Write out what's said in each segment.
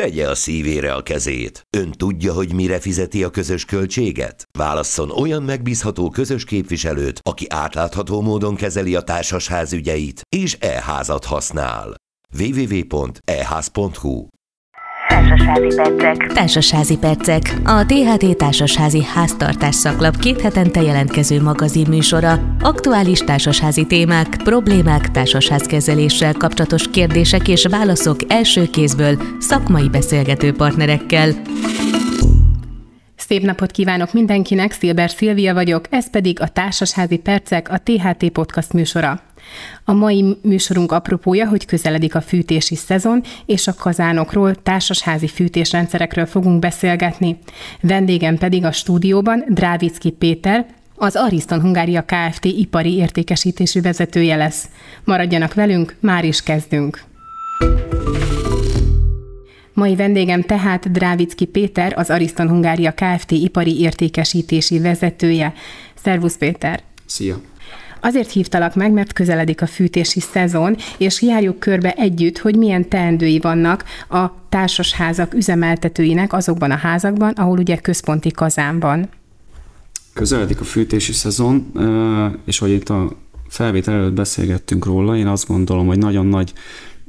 Tegye a szívére a kezét. Ön tudja, hogy mire fizeti a közös költséget? Válasszon olyan megbízható közös képviselőt, aki átlátható módon kezeli a társasház ügyeit, és e-házat használ. www.eház.hu Társasházi percek. Társasházi percek. A THT Társasházi Háztartás szaklap két hetente jelentkező magazin műsora. Aktuális társasházi témák, problémák, társasházkezeléssel kapcsolatos kérdések és válaszok első kézből szakmai beszélgető partnerekkel. Szép napot kívánok mindenkinek, Szilber Szilvia vagyok, ez pedig a Társasházi Percek, a THT Podcast műsora. A mai műsorunk apropója, hogy közeledik a fűtési szezon, és a kazánokról, társasházi fűtésrendszerekről fogunk beszélgetni. Vendégem pedig a stúdióban Drávicki Péter, az Ariston Hungária Kft. ipari értékesítésű vezetője lesz. Maradjanak velünk, már is kezdünk. Mai vendégem tehát Drávicki Péter, az Ariston Hungária Kft. ipari értékesítési vezetője. Szervusz Péter! Szia! Azért hívtalak meg, mert közeledik a fűtési szezon, és járjuk körbe együtt, hogy milyen teendői vannak a társasházak üzemeltetőinek azokban a házakban, ahol ugye központi kazán van. Közeledik a fűtési szezon, és hogy itt a felvétel előtt beszélgettünk róla, én azt gondolom, hogy nagyon nagy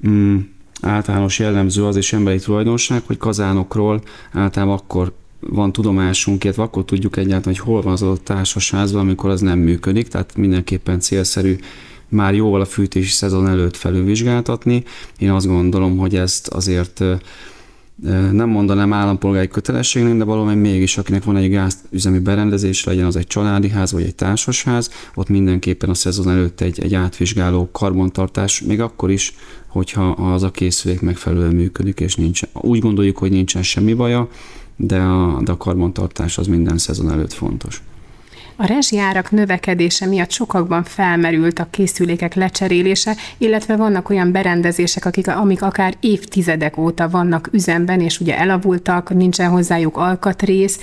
mm, általános jellemző az és emberi tulajdonság, hogy kazánokról általában akkor van tudomásunk, illetve akkor tudjuk egyáltalán, hogy hol van az adott társasházban, amikor az nem működik, tehát mindenképpen célszerű már jóval a fűtési szezon előtt felülvizsgáltatni. Én azt gondolom, hogy ezt azért nem mondanám állampolgári kötelességnek, de valami mégis, akinek van egy gázüzemi berendezés, legyen az egy családi ház vagy egy társasház, ott mindenképpen a szezon előtt egy, egy átvizsgáló karbantartás, még akkor is, hogyha az a készülék megfelelően működik, és nincs, úgy gondoljuk, hogy nincsen semmi baja, de a, de a karbantartás az minden szezon előtt fontos. A rezsiárak növekedése miatt sokakban felmerült a készülékek lecserélése, illetve vannak olyan berendezések, akik, amik akár évtizedek óta vannak üzemben, és ugye elavultak, nincsen hozzájuk alkatrész.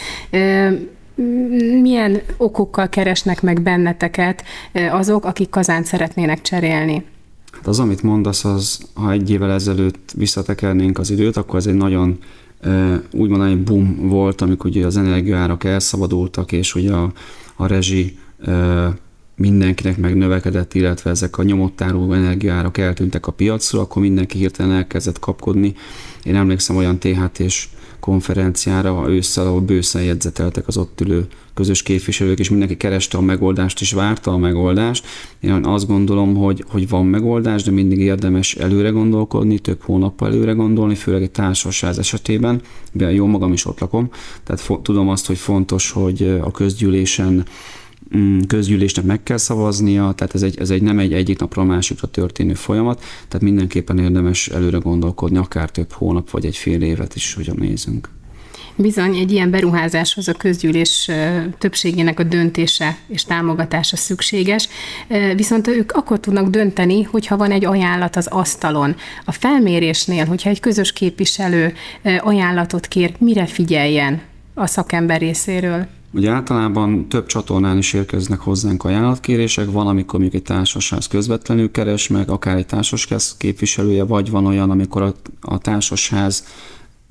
Milyen okokkal keresnek meg benneteket azok, akik kazánt szeretnének cserélni? Hát az, amit mondasz, az, ha egy évvel ezelőtt visszatekernénk az időt, akkor ez egy nagyon úgy mondani, boom volt, amikor ugye az energiaárak elszabadultak, és ugye a, a rezsi mindenkinek megnövekedett, illetve ezek a nyomottáró energiaárak eltűntek a piacról, akkor mindenki hirtelen elkezdett kapkodni. Én emlékszem olyan THT-s konferenciára ősszel, ahol bőszen jegyzeteltek az ott ülő közös képviselők, és mindenki kereste a megoldást, és várta a megoldást. Én azt gondolom, hogy, hogy van megoldás, de mindig érdemes előre gondolkodni, több hónappal előre gondolni, főleg egy társaság esetében, mivel jó magam is ott lakom, tehát fo- tudom azt, hogy fontos, hogy a közgyűlésen közgyűlésnek meg kell szavaznia, tehát ez, egy, ez egy nem egy egyik napról a másikra történő folyamat, tehát mindenképpen érdemes előre gondolkodni, akár több hónap vagy egy fél évet is, hogyan nézünk. Bizony, egy ilyen beruházáshoz a közgyűlés többségének a döntése és támogatása szükséges, viszont ők akkor tudnak dönteni, hogyha van egy ajánlat az asztalon. A felmérésnél, hogyha egy közös képviselő ajánlatot kér, mire figyeljen a szakember részéről? Ugye általában több csatornán is érkeznek hozzánk ajánlatkérések, van, amikor mondjuk egy társaság közvetlenül keres meg, akár egy társasház képviselője, vagy van olyan, amikor a, a társasház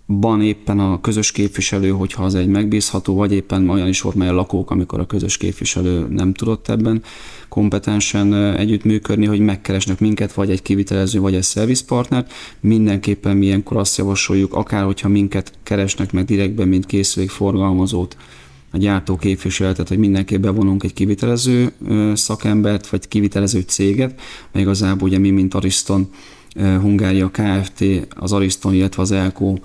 van éppen a közös képviselő, hogyha az egy megbízható, vagy éppen olyan is volt, mely a lakók, amikor a közös képviselő nem tudott ebben kompetensen együttműködni, hogy megkeresnek minket, vagy egy kivitelező, vagy egy szervizpartnert. Mindenképpen mi ilyenkor azt javasoljuk, akár hogyha minket keresnek meg direktben, mint készülék forgalmazót, a gyártó képviseletet, hogy mindenképp bevonunk egy kivitelező szakembert, vagy kivitelező céget, mert igazából ugye mi, mint Ariston Hungária Kft., az Ariston, illetve az Elko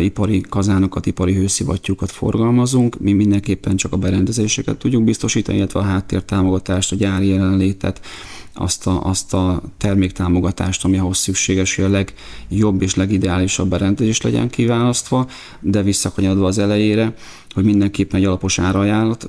ipari kazánokat, ipari hőszivattyúkat forgalmazunk. Mi mindenképpen csak a berendezéseket tudjuk biztosítani, illetve a háttértámogatást, a gyári jelenlétet, azt a, azt a terméktámogatást, ami ahhoz szükséges, hogy a legjobb és legideálisabb berendezés legyen kiválasztva, de visszakanyadva az elejére, hogy mindenképpen egy alapos árajánlat,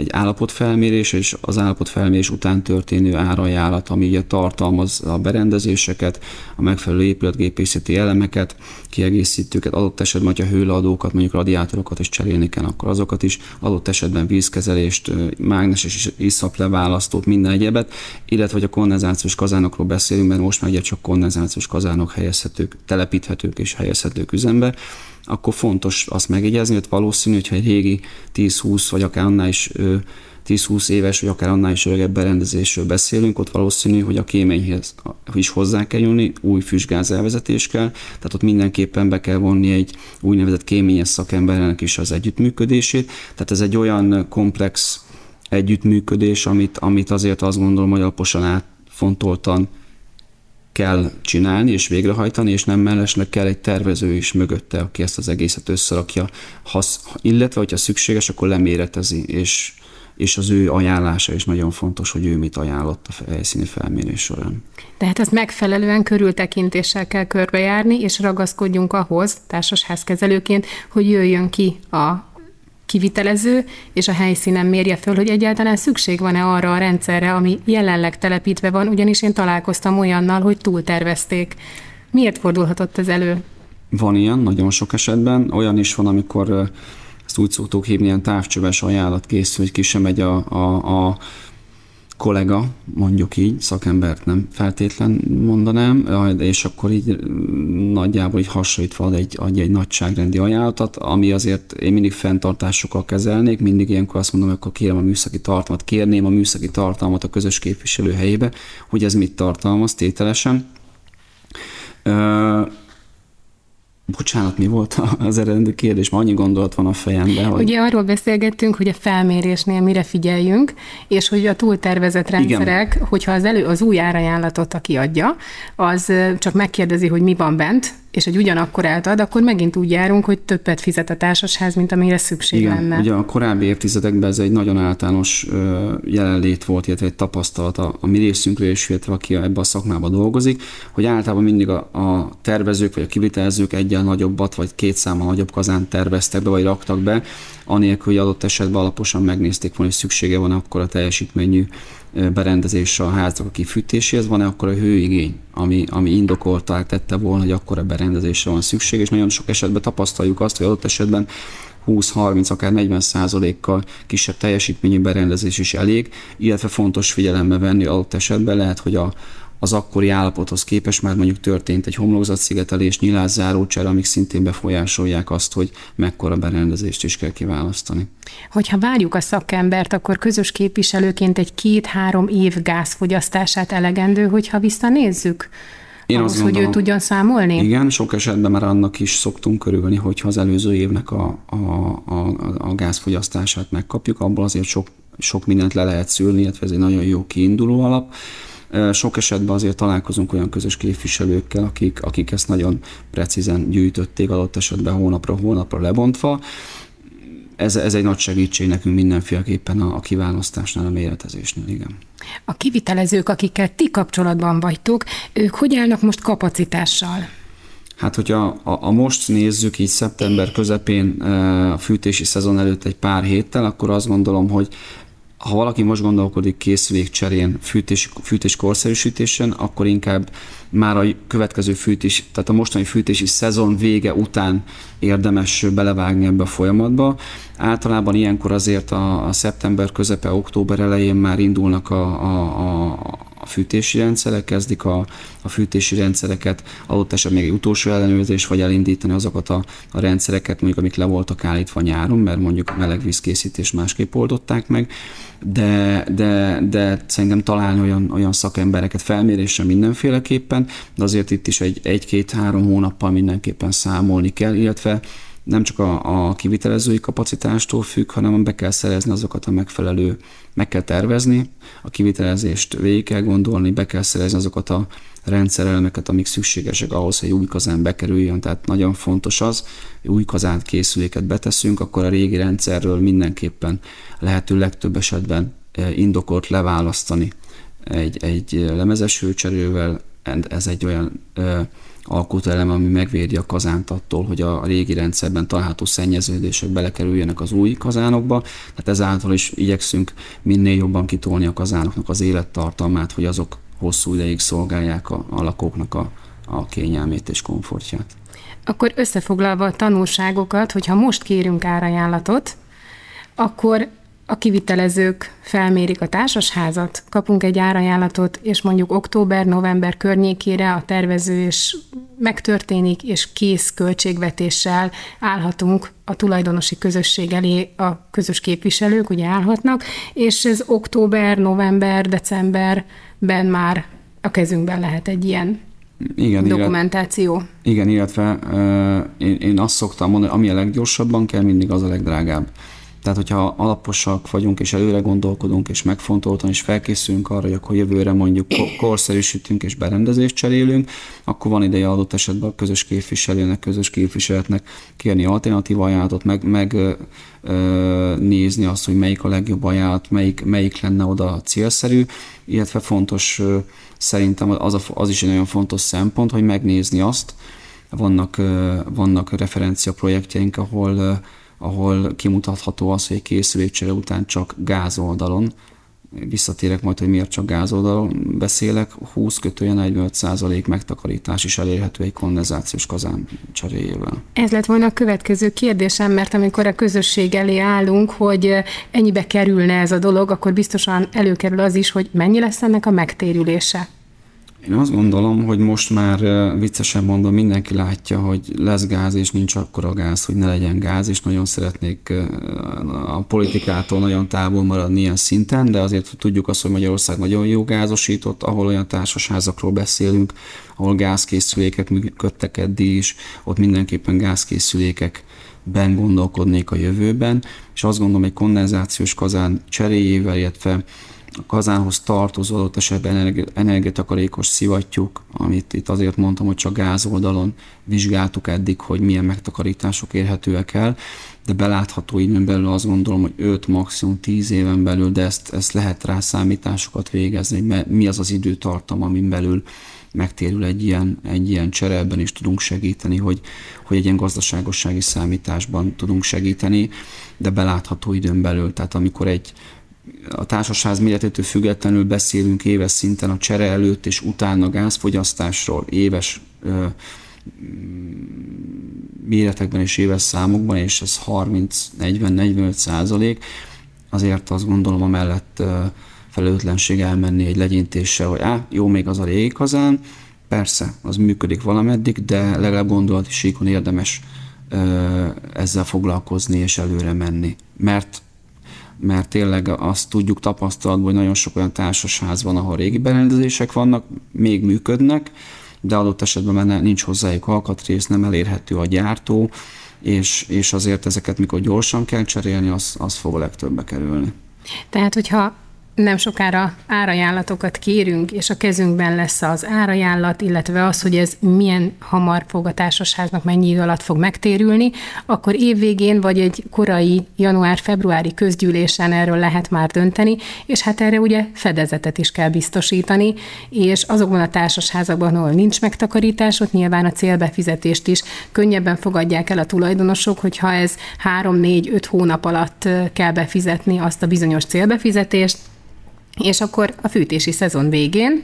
egy állapotfelmérés és az állapotfelmérés után történő árajánlat, ami ugye tartalmaz a berendezéseket, a megfelelő épületgépészeti elemeket, kiegészítőket, adott esetben, hogyha hőleadókat, mondjuk radiátorokat is cserélni kell, akkor azokat is, adott esetben vízkezelést, mágneses és iszap leválasztót, minden egyebet, illetve hogy a kondenzációs kazánokról beszélünk, mert most már ugye csak kondenzációs kazánok helyezhetők, telepíthetők és helyezhetők üzembe, akkor fontos azt megjegyezni, hogy valószínű, hogyha egy régi 10-20 vagy akár annál is 10-20 éves, vagy akár annál is öregebb berendezésről beszélünk, ott valószínű, hogy a kéményhez is hozzá kell jönni, új füstgáz elvezetés kell, tehát ott mindenképpen be kell vonni egy úgynevezett kéményes szakembernek is az együttműködését. Tehát ez egy olyan komplex együttműködés, amit, amit azért azt gondolom, hogy alaposan átfontoltan kell csinálni és végrehajtani, és nem mellesleg kell egy tervező is mögötte, aki ezt az egészet összerakja, hasz, illetve, hogyha szükséges, akkor leméretezi, és, és az ő ajánlása is nagyon fontos, hogy ő mit ajánlott a helyszíni felmérés során. Tehát ezt megfelelően körültekintéssel kell körbejárni, és ragaszkodjunk ahhoz társasházkezelőként, hogy jöjjön ki a kivitelező, és a helyszínen mérje föl, hogy egyáltalán szükség van-e arra a rendszerre, ami jelenleg telepítve van, ugyanis én találkoztam olyannal, hogy túltervezték. Miért fordulhatott ez elő? Van ilyen, nagyon sok esetben. Olyan is van, amikor ezt úgy szoktuk hívni, ilyen távcsöves ajánlat készül, hogy ki sem megy a, a, a kollega, mondjuk így, szakembert nem feltétlen mondanám, és akkor így nagyjából így hasonlítva ad egy, adja egy nagyságrendi ajánlatot, ami azért én mindig fenntartásokkal kezelnék, mindig ilyenkor azt mondom, hogy akkor kérem a műszaki tartalmat, kérném a műszaki tartalmat a közös képviselő helyébe, hogy ez mit tartalmaz tételesen. Bocsánat, mi volt az eredeti kérdés? Ma annyi gondolat van a fejemben. Hogy... Ugye arról beszélgettünk, hogy a felmérésnél mire figyeljünk, és hogy a túltervezett rendszerek, Igen. hogyha az elő az új árajánlatot, aki adja, az csak megkérdezi, hogy mi van bent, és egy ugyanakkor eltad, akkor megint úgy járunk, hogy többet fizet a társasház, mint amire szükség Igen, lenne. Ugye a korábbi évtizedekben ez egy nagyon általános jelenlét volt, illetve egy tapasztalat a, a mi részünkről, és illetve aki ebbe a szakmába dolgozik, hogy általában mindig a, a tervezők vagy a kivitelezők egyen nagyobbat, vagy két száma nagyobb kazánt terveztek be, vagy raktak be, anélkül, hogy adott esetben alaposan megnézték volna, hogy szüksége van akkor a teljesítményű berendezés a házak a kifűtéséhez, van-e akkor a hőigény, ami, ami indokolták tette volna, hogy akkor a berendezésre van szükség, és nagyon sok esetben tapasztaljuk azt, hogy adott esetben 20-30, akár 40 százalékkal kisebb teljesítményű berendezés is elég, illetve fontos figyelembe venni adott esetben lehet, hogy a, az akkori állapothoz képest már mondjuk történt egy homlokzatszigetelés, nyilászárócsere, amik szintén befolyásolják azt, hogy mekkora berendezést is kell kiválasztani. Hogyha várjuk a szakembert, akkor közös képviselőként egy két-három év gázfogyasztását elegendő, hogyha visszanézzük? Én ahhoz, azt gondolom, hogy ő tudjon számolni? Igen, sok esetben már annak is szoktunk körülni, hogyha az előző évnek a, a, a, a gázfogyasztását megkapjuk, abból azért sok, sok mindent le lehet szülni, illetve ez egy nagyon jó kiinduló alap. Sok esetben azért találkozunk olyan közös képviselőkkel, akik, akik ezt nagyon precízen gyűjtötték, adott esetben hónapra hónapra lebontva. Ez, ez egy nagy segítség nekünk mindenféleképpen a, a kiválasztásnál, a méretezésnél, igen. A kivitelezők, akikkel ti kapcsolatban vagytok, ők hogy állnak most kapacitással? Hát, hogyha a, a most nézzük így szeptember közepén a fűtési szezon előtt egy pár héttel, akkor azt gondolom, hogy ha valaki most gondolkodik készülékcserén, fűtés, fűtés korszerűsítésen, akkor inkább már a következő fűtés, tehát a mostani fűtési szezon vége után érdemes belevágni ebbe a folyamatba. Általában ilyenkor azért a, a szeptember közepe, október elején már indulnak a, a, a, a fűtési rendszerek, kezdik a, a fűtési rendszereket, adott esetben még egy utolsó ellenőrzés, vagy elindítani azokat a, a rendszereket, mondjuk amik le voltak állítva nyáron, mert mondjuk a melegvízkészítés másképp oldották meg, de, de, de szerintem találni olyan, olyan szakembereket felmérésre mindenféleképpen, de azért itt is egy, egy-két-három hónappal mindenképpen számolni kell, illetve nem csak a, a kivitelezői kapacitástól függ, hanem be kell szerezni azokat a megfelelő, meg kell tervezni, a kivitelezést végig kell gondolni, be kell szerezni azokat a rendszerelemeket, amik szükségesek ahhoz, hogy új kazán bekerüljön. Tehát nagyon fontos az, hogy új kazánt készüléket beteszünk, akkor a régi rendszerről mindenképpen lehető legtöbb esetben eh, indokolt leválasztani egy, egy lemezes hőcserővel, ez egy olyan ö, alkotóelem, ami megvédi a kazánt attól, hogy a régi rendszerben található szennyeződések belekerüljenek az új kazánokba. Tehát ezáltal is igyekszünk minél jobban kitolni a kazánoknak az élettartalmát, hogy azok hosszú ideig szolgálják a, a lakóknak a, a kényelmét és komfortját. Akkor összefoglalva a tanulságokat, hogyha most kérünk árajánlatot, akkor a kivitelezők felmérik a társasházat, kapunk egy árajánlatot, és mondjuk október-november környékére a tervezés megtörténik, és kész költségvetéssel állhatunk a tulajdonosi közösség elé, a közös képviselők ugye állhatnak, és ez október, november, decemberben már a kezünkben lehet egy ilyen igen, dokumentáció. Illet, igen, illetve uh, én, én azt szoktam mondani, ami a leggyorsabban kell, mindig az a legdrágább. Tehát, hogyha alaposak vagyunk, és előre gondolkodunk, és megfontoltan, és felkészülünk arra, hogy akkor jövőre mondjuk korszerűsítünk és berendezést cserélünk, akkor van ideje adott esetben a közös képviselőnek, közös képviseletnek kérni alternatív ajánlatot, meg, meg ö, nézni azt, hogy melyik a legjobb ajánlat, melyik, melyik lenne oda célszerű, illetve fontos ö, szerintem az, a, az is egy nagyon fontos szempont, hogy megnézni azt, vannak, ö, vannak referencia projektjeink, ahol ahol kimutatható az, hogy egy készülékcsere után csak gázoldalon, visszatérek majd, hogy miért csak gázoldalon beszélek, 20 kötője 45 százalék megtakarítás is elérhető egy kondenzációs kazán cseréjével. Ez lett volna a következő kérdésem, mert amikor a közösség elé állunk, hogy ennyibe kerülne ez a dolog, akkor biztosan előkerül az is, hogy mennyi lesz ennek a megtérülése. Én azt gondolom, hogy most már viccesen mondom, mindenki látja, hogy lesz gáz, és nincs akkora gáz, hogy ne legyen gáz, és nagyon szeretnék a politikától nagyon távol maradni ilyen szinten, de azért tudjuk azt, hogy Magyarország nagyon jó gázosított, ahol olyan társasházakról beszélünk, ahol gázkészülékek működtek eddig is, ott mindenképpen gázkészülékek ben gondolkodnék a jövőben, és azt gondolom, egy kondenzációs kazán cseréjével, illetve a kazánhoz tartozó adott esetben energiatakarékos szivattyúk, amit itt azért mondtam, hogy csak gáz oldalon vizsgáltuk eddig, hogy milyen megtakarítások érhetőek el, de belátható időn belül azt gondolom, hogy 5, maximum 10 éven belül, de ezt, ezt lehet rá számításokat végezni, mert mi az az időtartam, amin belül megtérül egy ilyen, egy ilyen csere, ebben is tudunk segíteni, hogy, hogy egy ilyen gazdaságossági számításban tudunk segíteni, de belátható időn belül. Tehát amikor egy, a társasház méretétől függetlenül beszélünk éves szinten a csere előtt és utána gázfogyasztásról, éves ö, méretekben és éves számokban, és ez 30-40-45 százalék, azért azt gondolom amellett felelőtlenség elmenni egy legyintéssel, hogy á, jó, még az a régi kazán, persze, az működik valameddig, de legalább gondolati síkon érdemes ezzel foglalkozni és előre menni. Mert mert tényleg azt tudjuk tapasztalatban, hogy nagyon sok olyan társasház van, ahol régi berendezések vannak, még működnek, de adott esetben már nincs hozzájuk alkatrész, nem elérhető a gyártó, és, és azért ezeket mikor gyorsan kell cserélni, az, az fog a legtöbbbe kerülni. Tehát, hogyha nem sokára árajánlatokat kérünk, és a kezünkben lesz az árajánlat, illetve az, hogy ez milyen hamar fog a társasháznak mennyi idő alatt fog megtérülni, akkor évvégén vagy egy korai január-februári közgyűlésen erről lehet már dönteni, és hát erre ugye fedezetet is kell biztosítani, és azokban a társasházakban, ahol nincs megtakarítás, ott nyilván a célbefizetést is könnyebben fogadják el a tulajdonosok, hogyha ez 3-4-5 hónap alatt kell befizetni azt a bizonyos célbefizetést, és akkor a fűtési szezon végén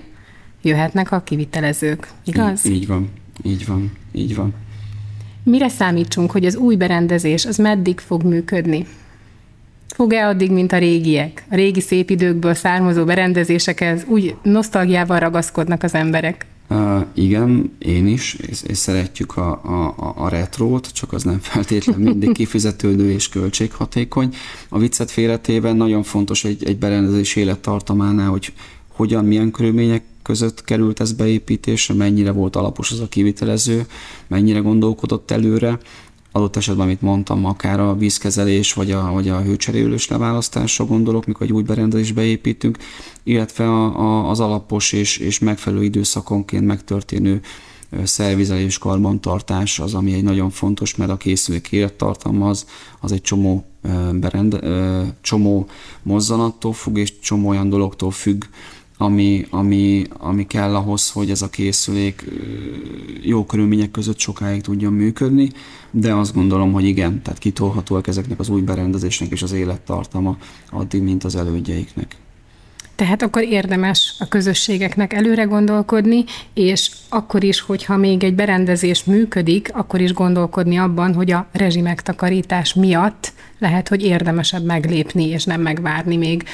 jöhetnek a kivitelezők, igaz? Így, így van, így van, így van. Mire számítsunk, hogy az új berendezés az meddig fog működni? Fog-e addig, mint a régiek? A régi szép időkből származó berendezésekhez úgy nosztalgiával ragaszkodnak az emberek? Uh, igen, én is, és, és szeretjük a, a, a retrót, csak az nem feltétlenül mindig kifizetődő és költséghatékony. A viccet félretében nagyon fontos egy, egy berendezés élettartamánál, hogy hogyan, milyen körülmények között került ez beépítésre, mennyire volt alapos az a kivitelező, mennyire gondolkodott előre, adott esetben, amit mondtam, akár a vízkezelés vagy a, vagy a hőcserélős leválasztásra gondolok, mikor egy új berendezést beépítünk, illetve a, a, az alapos és, és megfelelő időszakonként megtörténő szervizelés, karbantartás az, ami egy nagyon fontos, mert a készülék élettartalmaz, az egy csomó, berend, csomó mozzanattól függ, és csomó olyan dologtól függ, ami, ami, ami kell ahhoz, hogy ez a készülék jó körülmények között sokáig tudjon működni, de azt gondolom, hogy igen, tehát kitolhatóak ezeknek az új berendezésnek és az élettartama addig, mint az elődjeiknek. Tehát akkor érdemes a közösségeknek előre gondolkodni, és akkor is, hogyha még egy berendezés működik, akkor is gondolkodni abban, hogy a rezsimegtakarítás miatt lehet, hogy érdemesebb meglépni, és nem megvárni még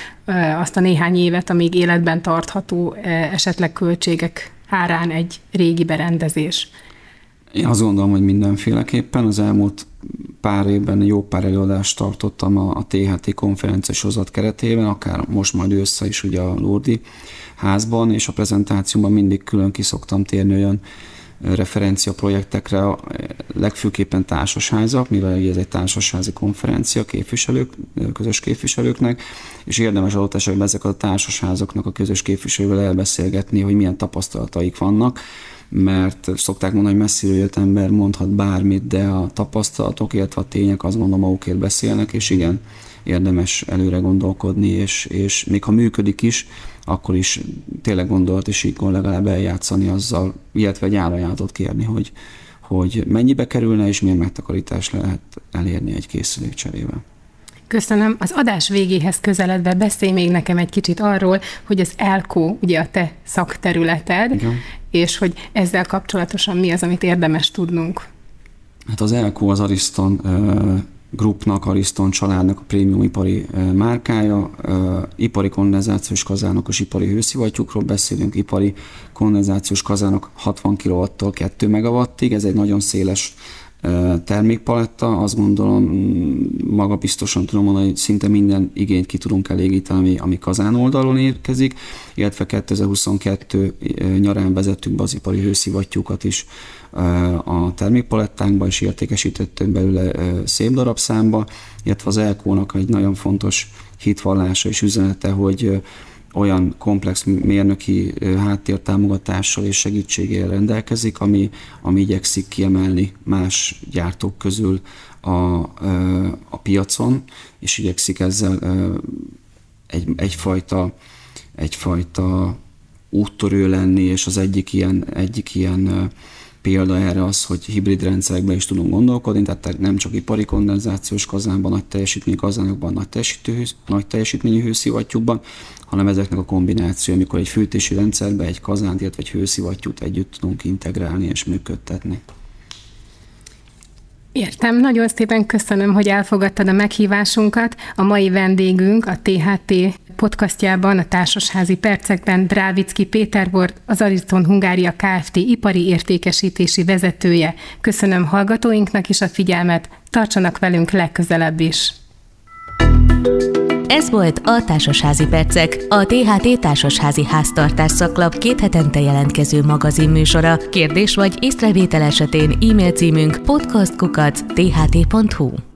azt a néhány évet, amíg életben tartható esetleg költségek árán egy régi berendezés. Én azt gondolom, hogy mindenféleképpen az elmúlt pár évben jó pár előadást tartottam a, a THT konferencia sorozat keretében, akár most majd össze is ugye a Lurdi házban, és a prezentációban mindig külön kiszoktam térni olyan referencia projektekre, legfőképpen társasházak, mivel ez egy társasházi konferencia képviselők, közös képviselőknek, és érdemes adott esetben ezek a társasházaknak a közös képviselővel elbeszélgetni, hogy milyen tapasztalataik vannak, mert szokták mondani, hogy messziről jött ember mondhat bármit, de a tapasztalatok, illetve a tények azt mondom magukért beszélnek, és igen, érdemes előre gondolkodni, és, és még ha működik is, akkor is tényleg gondolat és így legalább eljátszani azzal, illetve egy árajátot kérni, hogy, hogy mennyibe kerülne, és milyen megtakarítás lehet elérni egy készülék cserével. Köszönöm. Az adás végéhez közeledve beszélj még nekem egy kicsit arról, hogy az ELKO ugye a te szakterületed, Igen. és hogy ezzel kapcsolatosan mi az, amit érdemes tudnunk. Hát az ELKO az Ariston Groupnak, Ariston családnak a prémium ipari márkája. Ipari kondenzációs kazánok, ipari hőszivattyúkról beszélünk, ipari kondenzációs kazánok 60 kW-tól 2 MW-ig, ez egy nagyon széles termékpaletta, azt gondolom maga biztosan tudom mondani, hogy szinte minden igényt ki tudunk elégíteni, ami kazán oldalon érkezik, illetve 2022 nyarán vezettük be az ipari hőszivattyúkat is a termékpalettánkba, és értékesítettünk belőle szép darabszámba, illetve az Elkónak egy nagyon fontos hitvallása és üzenete, hogy olyan komplex mérnöki háttértámogatással és segítségével rendelkezik, ami, ami igyekszik kiemelni más gyártók közül a, a piacon, és igyekszik ezzel egy, egyfajta, egyfajta úttörő lenni, és az egyik ilyen, egyik ilyen példa erre az, hogy hibrid rendszerekben is tudunk gondolkodni, tehát nem csak ipari kondenzációs kazánban, nagy teljesítményű kazánokban, nagy, teljesítő, nagy teljesítményű hőszivattyúkban, hanem ezeknek a kombináció, amikor egy fűtési rendszerbe egy kazánt, illetve egy hőszivattyút együtt tudunk integrálni és működtetni. Értem, nagyon szépen köszönöm, hogy elfogadtad a meghívásunkat. A mai vendégünk a THT podcastjában, a Társasházi Percekben Drávicki Péter volt, az Ariston Hungária Kft. ipari értékesítési vezetője. Köszönöm hallgatóinknak is a figyelmet, tartsanak velünk legközelebb is. Ez volt a Társasházi Percek, a THT Társasházi Háztartás szaklap két hetente jelentkező magazin műsora. Kérdés vagy észrevétel esetén e-mail címünk podcastkukac.tht.hu